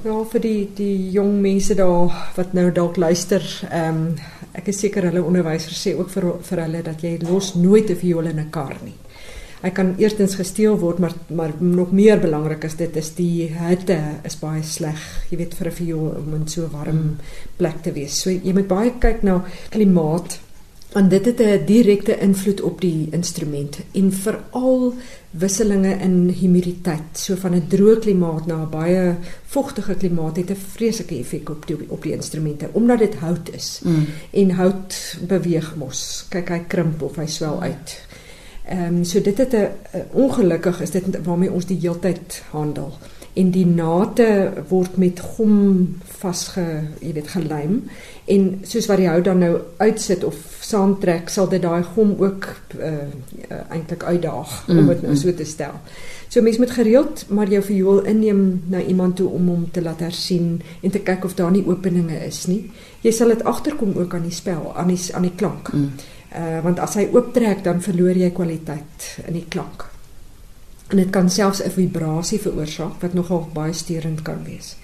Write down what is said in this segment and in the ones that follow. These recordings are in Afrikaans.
Ja, vir die die jong mense daar wat nou dalk luister, ehm um, ek is seker hulle onderwysers sê ook vir vir hulle dat jy los nooit 'n viool in 'n kar nie. Hy kan eerstens gesteel word, maar maar nog meer belangrik is dit is die hitte is baie sleg. Jy weet vir 'n viool om in so 'n warm plek te wees. So jy moet baie kyk na klimaat want dit het 'n direkte invloed op die instrument en veral wisselinge in humiditeit. So van 'n droë klimaat na 'n baie vogtige klimaat het 'n vreeslike effek op die op die instrumente omdat dit hout is. Mm. En hout beweeg mos. Kyk hy krimp of hy swel uit. Ehm um, so dit het 'n ongelukkig is dit waarmee ons die heeltyd handel en die nate word met gom vasge, jy weet, gelym en soos wat die hout dan nou uitsit of saamtrek, sal dit daai gom ook uh, uh, eintlik uitdaag mm, om dit nou mm. so te stel. So mens moet gereeld maar jou viool inneem na iemand toe om hom te laat hersien en te kyk of daar nie openinge is nie. Jy sal dit agterkom ook aan die spel, aan die aan die klank. Mm. Uh want as hy ooptrek dan verloor jy kwaliteit in die klank. En dit kan selfs 'n vibrasie veroorsaak wat nogal baie sterend kan wees.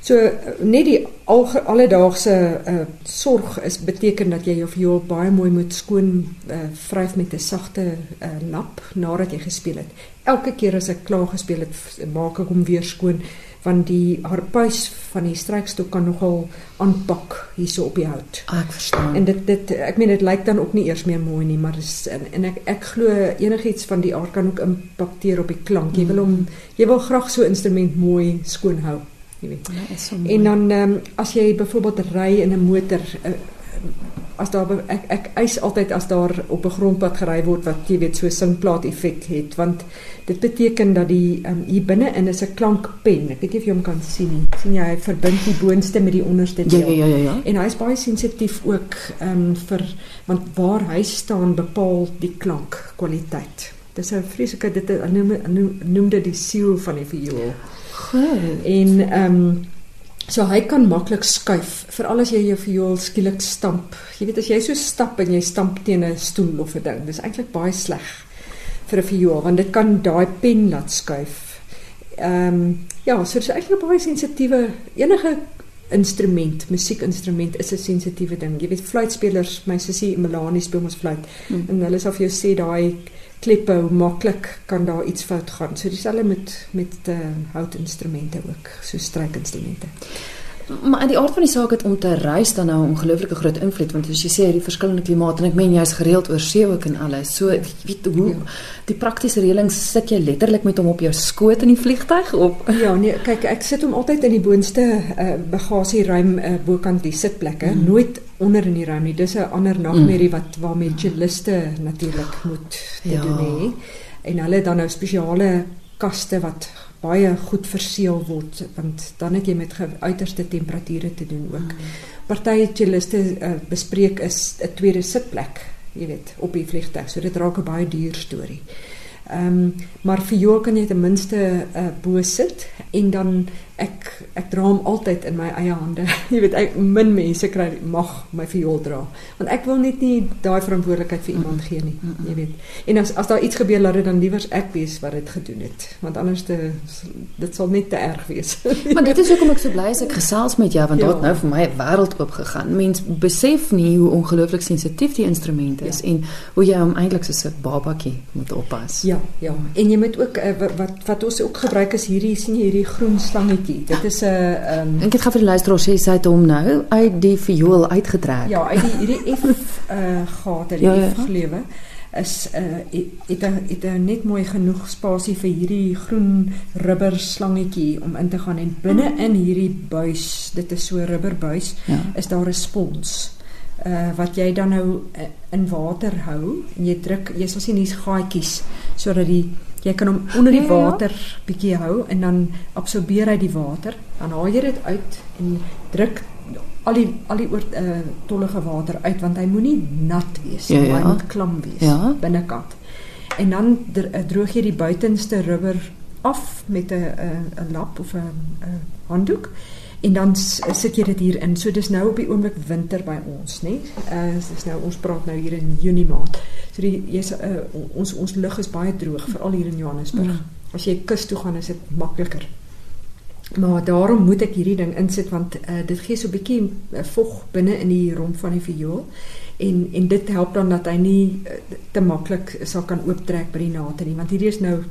So net die alledaagse uh, sorg is beteken dat jy jou viool baie mooi moet skoon uh, vryf met 'n sagte uh, lap nadat jy gespeel het. Elke keer as ek klaar gespeel het, maak ek hom weer skoon want die harpuis van die strykstok kan nogal aanpak hierso op die hout. Ah, ek verstaan. En dit dit ek meen dit lyk dan ook nie eers meer mooi nie, maar is en, en ek ek glo enigiets van die aard kan ook impakteer op die klank. Jy wil hom jy wil graag so 'n instrument mooi skoon hou jy weet. Ja, so mooi. En dan um, as jy byvoorbeeld ry in 'n motor uh, as daar ek ek eis altyd as daar op 'n grondpad gery word wat jy weet so singplaat effek het want dit beteken dat die um, hier binne in is 'n klankpen. Ek weet nie of jy hom kan sien nie. sien jy hy verbind die boonste met die onderste deel. Ja ja ja ja. En hy is baie sensitief ook ehm um, vir want waar hy staan bepaal die klankkwaliteit. Dis 'n vreeslike dit noem noem, dit die siel van die viool. Ja. Goed. En ehm um, so hy kan maklik skuif veral as jy jou viool skielik stamp. Jy weet as jy so stap en jy stamp teen 'n stoel of 'n ding, dis eintlik baie sleg vir 'n viool want dit kan daai pen laat skuif. Ehm um, ja, so dis eintlik 'n baie sensitiewe enige instrument, musiekinstrument is 'n sensitiewe ding. Jy weet fluitspelers, my sussie Melanie speel mos fluit hmm. en hulle sal vir jou sê daai klippe hoe maklik kan daar iets fout gaan. So dieselfde met met uh, houtinstrumente ook, so strykinstrumente. Maar in die aard van die saak het om te reis dan nou 'n ongelooflike groot invloed want as jy sê hierdie verskillende klimate en ek meen jy's gereeld oor see ook en alles. So weet hoe ja. die praktiese reëlings sit jy letterlik met hom op jou skoot in die vliegtyg op. Ja, nee, kyk ek sit hom altyd in die boonste uh, bagasieruim uh, bokant die sitplekke, mm. nooit onder in die ruim nie. Dis 'n ander nagmerrie mm. wat waarmee celliste natuurlik moet te ja. doen hê. En hulle dan nou spesiale kaste wat baie goed verseël word want dan het jy met uiterste temperature te doen ook. Mm. Party celliste uh, bespreek is 'n tweede sitplek, jy weet, op die vliegtuig. So dit raak 'n baie duur storie. Ehm um, maar vir jou kan jy ten minste uh, bo sit en dan ek ek dra hom altyd in my eie hande. Jy weet ek min mense kry mag my viool dra. Want ek wil net nie daai verantwoordelikheid vir iemand gee nie, jy weet. En as as daar iets gebeur laat dit dan liewers ek wees wat dit gedoen het, want anders te dit sal net te erg wees. maar dit is hoekom ek so bly is ek gesels met jou want ja. dit nou vir my 'n wêreld oop gegaan. Mens besef nie hoe ongelooflik sensitief die instrument is ja. en hoe jy hom eintlik so 'n babatjie moet oppas. Ja, ja. En jy moet ook uh, wat wat ons ook gebruik is hierdie sien jy hierdie groen slangetjie bietjie. Dit is 'n ehm um, Ek het gaan vir die luisteraar sê sy het hom nou uit die viool uitgetrek. Ja, uit die hierdie F uh gate, die ja, ja. F gelewe is uh het het, het net mooi genoeg spasie vir hierdie groen rubber slangetjie om in te gaan en binne in hierdie buis, dit is so rubberbuis, ja. is daar 'n spons. Uh wat jy dan nou in water hou en jy druk, jy sal sien hier's gaatjies sodat die Jy kan hom onder die ja, ja. water bietjie hou en dan absorbeer hy die water. Dan haal jy dit uit en druk al die al die oor uh, tollige water uit want hy moenie nat wees nie, ja, ja. hy moet klam wees ja. binnekant. En dan uh, droog jy die buitenste rubber af met 'n 'n lap of 'n handdoek en dan sit jy dit hier in. So dis nou op die oomblik winter by ons, né? Uh dis nou ons praat nou hier in Junie maand. So die jy's uh, ons ons lug is baie droog veral hier in Johannesburg. Mm. As jy kus toe gaan is dit makliker. Maar daarom moet ek hierdie ding insit want uh, dit gee so 'n bietjie vog binne in die romp van die viool en en dit help dan dat hy nie uh, te maklik sal kan ooptrek by die nate nie want hierdie is nou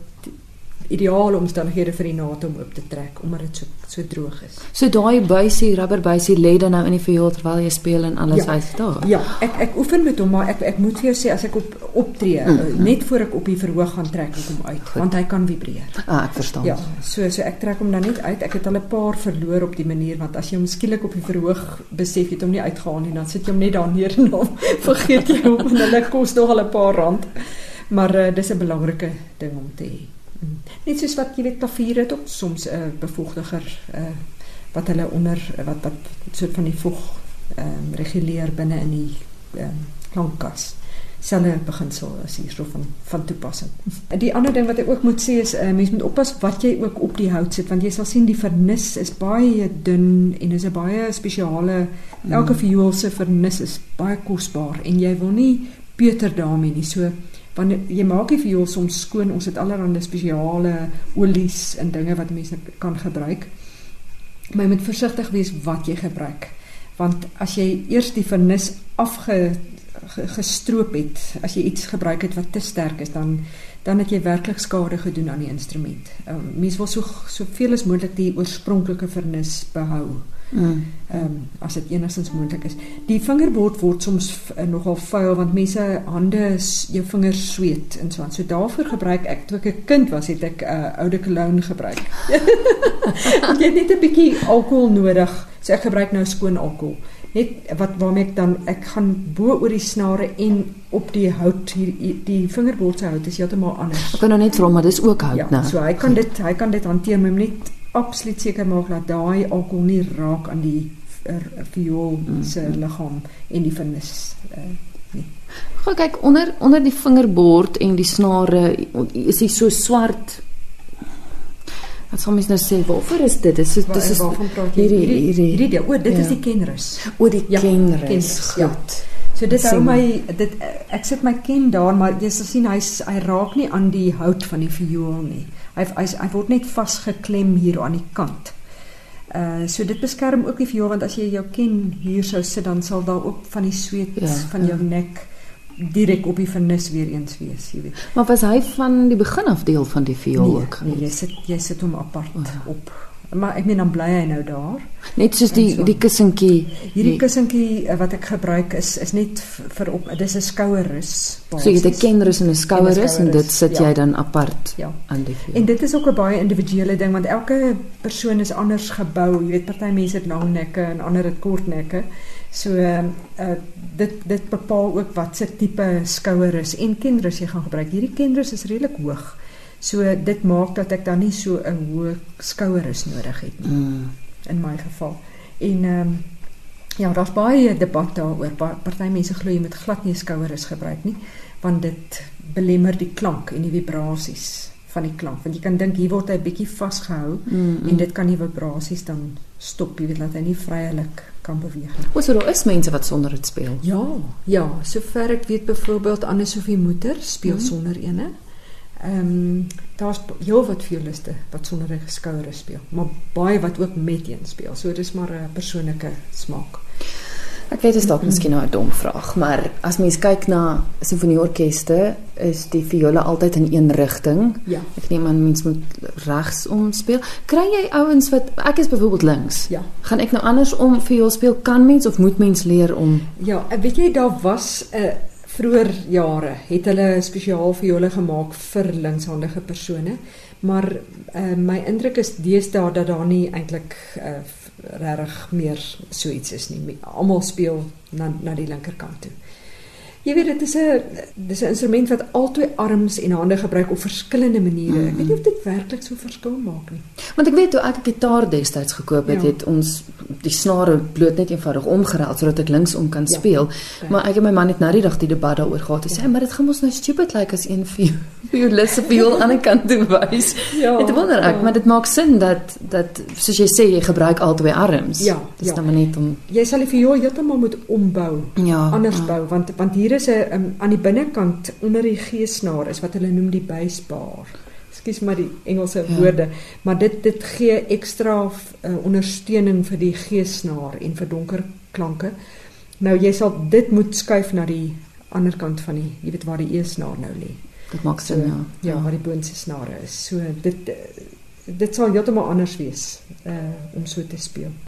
ideale omstandighede vir die naad om oop te trek omdat dit so so droog is. So daai buisie, rubberbuisie lê dan nou in die viool terwyl jy speel en alles ja, uit daar. Ja, ek ek oefen met hom maar ek ek moet vir jou sê as ek op optree mm, mm. net voor ek op die verhoog gaan trek ek hom uit Goed. want hy kan vibreer. Ah, ek verstaan. Ja, so so ek trek hom dan net uit. Ek het al 'n paar verloor op die manier want as jy hom skielik op die verhoog besef jy het hom nie uitgehaal nie, dan sit jy hom net daar neer en dan vergeet jy hom en hulle kos nog al 'n paar rand. Maar uh, dis 'n belangrike ding om te hê. Net soos wat jy weet klavier het ook soms 'n uh, bevoegdiger uh, wat hulle onder wat wat soort van die voeg ehm um, reguleer binne in die ehm um, klankkas. Selfe beginsel is hierso van van toepassing. Die ander ding wat ek ook moet sê is 'n uh, mens moet oppas wat jy ook op die hout sit want jy sal sien die vernis is baie dun en is 'n baie spesiale elke mm. viool se vernis is baie kosbaar en jy wil nie Pieter daarmee nie. So want jy maak nie vir jou soms skoon ons het allerlei spesiale olies en dinge wat mense kan gebruik. Maar jy moet versigtig wees wat jy gebruik. Want as jy eers die vernis afge gestroop het as jy iets gebruik het wat te sterk is dan dan het jy werklik skade gedoen aan die instrument. Um, mens wil so soveel as moontlik die oorspronklike vernis behou. Mm. Ehm um, as dit enigstens moontlik is. Die vingerbord word soms uh, nogal vuil want mense hande jou vingers sweet en so aan. So daarvoor gebruik ek toe ek 'n kind was, het ek 'n uh, oude cologne gebruik. jy het net 'n bietjie alkohol nodig. So ek gebruik nou skoon alkohol. Net wat waarmee ek dan ek gaan bo oor die snare en op die hout hier die vingerbord se hout is heeltemal anders. Ek kan nou net vra maar dis ook hout ja, nou. So hy kan dit hy kan dit hanteer met net absoluut seker maak dat daai alkohol nie raak aan die viool se mm. liggaam en die vernis uh, nie. Gaan kyk onder onder die vingerbord en die snare is hy so swart. Wat sou mens nou sê? Waarvoor is dit? Dis dis is waarvan praat jy? Hierdie hierdie hierdie o, dit ja. is die kenrus. O, die ja, kenrus. Ja. So dit hou my dit ek sit my ken daar maar jy sal sien hy's hy raak nie aan die hout van die viool nie. Hy hy, hy word net vasgeklem hier aan die kant. Uh so dit beskerm ook die viool want as jy jou ken hier sou sit dan sal daar ook van die sweet ja, van jou ja. nek direk op die vernis weer eens wees, jy weet. Maar was hy van die begin af deel van die viool nee, ook? Nee, jy sit jy sit hom apart oh, ja. op maar ek meen dan bly hy nou daar. Net soos die so, die kussentjie. Hierdie kussentjie eh, wat ek gebruik is is net vir op dis 'n skouerrus. So jy het 'n kenrus en 'n skouerus en dit sit ja. jy dan apart ja. aan die vuur. En dit is ook 'n baie individuele ding want elke persoon is anders gebou. Jy weet party mense het lang nekke en ander het kort nekke. So uh, dit dit bepaal ook wat se tipe skouerus en kenrus jy gaan gebruik. Hierdie kenrus is redelik hoog. So dit maak dat ek dan nie so 'n hoë skouerus nodig het nie. Mm. In my geval. En ehm um, ja, daar's baie debat daaroor. Party mense glo jy moet glad nie skouerus gebruik nie, want dit belemmer die klank en die vibrasies van die klank. Want jy kan dink hier word hy bietjie vasgehou mm, mm. en dit kan die vibrasies dan stop, jy weet dat hy nie vrylik kan beweeg nie. Wat sou is mense wat sonder dit speel? Ja, ja, sover ek weet byvoorbeeld Anne Sofie Moeder speel mm. sonder ene. Ehm um, daar's heel wat violiste wat sonder 'n skouer speel, maar baie wat ook met een speel. So dis maar 'n persoonlike smaak. Ek weet dit is dalk miskien nou 'n dom vraag, maar as mens kyk na sinfonieorkeste, is die viole altyd in een rigting. Ja. Ek neem aan mens moet regsom speel. Kry jy ouens wat ek is byvoorbeeld links. Ja. Gaan ek nou andersom viool speel? Kan mens of moet mens leer om Ja, weet jy daar was 'n uh, vroeër jare het hulle spesiaal viole gemaak vir linkshandige persone. Maar uh, my indruk is deesdae dat daar nie eintlik uh, regtig meer so iets is nie. Almal speel na na die linkerkant toe. Jy weet dit is 'n dis 'n instrument wat albei arms en hande gebruik op verskillende maniere. Ek weet nie of dit werklik so verskil maak nie. Want ek weet toe ek 'n gitaar destyds gekoop het, ja. het ons die snare bloot net eenvoudig omgeruil sodat ek linksom kan ja. speel. Ja. Maar ek en my man het nou die dag die debat daaroor gehad. Hy ja. sê, "Maar dit gaan mos nou stupid lyk like as een vir vir lesse viool aan die kant toe wys." Ja. Dit wonder ek, ja. maar dit maak sin dat dat soos jy sê jy gebruik albei arms. Ja. Dis ja. dan net om Jy sal die viool heeltemal moet ombou. Ja. Anders ja. bou want want hier is 'n um, aan die binnekant onder die G-snaar is wat hulle noem die buisbaar. Ekskuus maar die Engelse ja. woorde, maar dit dit gee ekstra uh, ondersteuning vir die G-snaar en vir donker klanke. Nou jy sal dit moet skuif na die ander kant van die, jy weet waar die E-snaar nou lê. Dit maak sin so, ja. Ja, ja. waar die boonste snare is. So dit dit sal heeltemal anders wees uh om so te speel.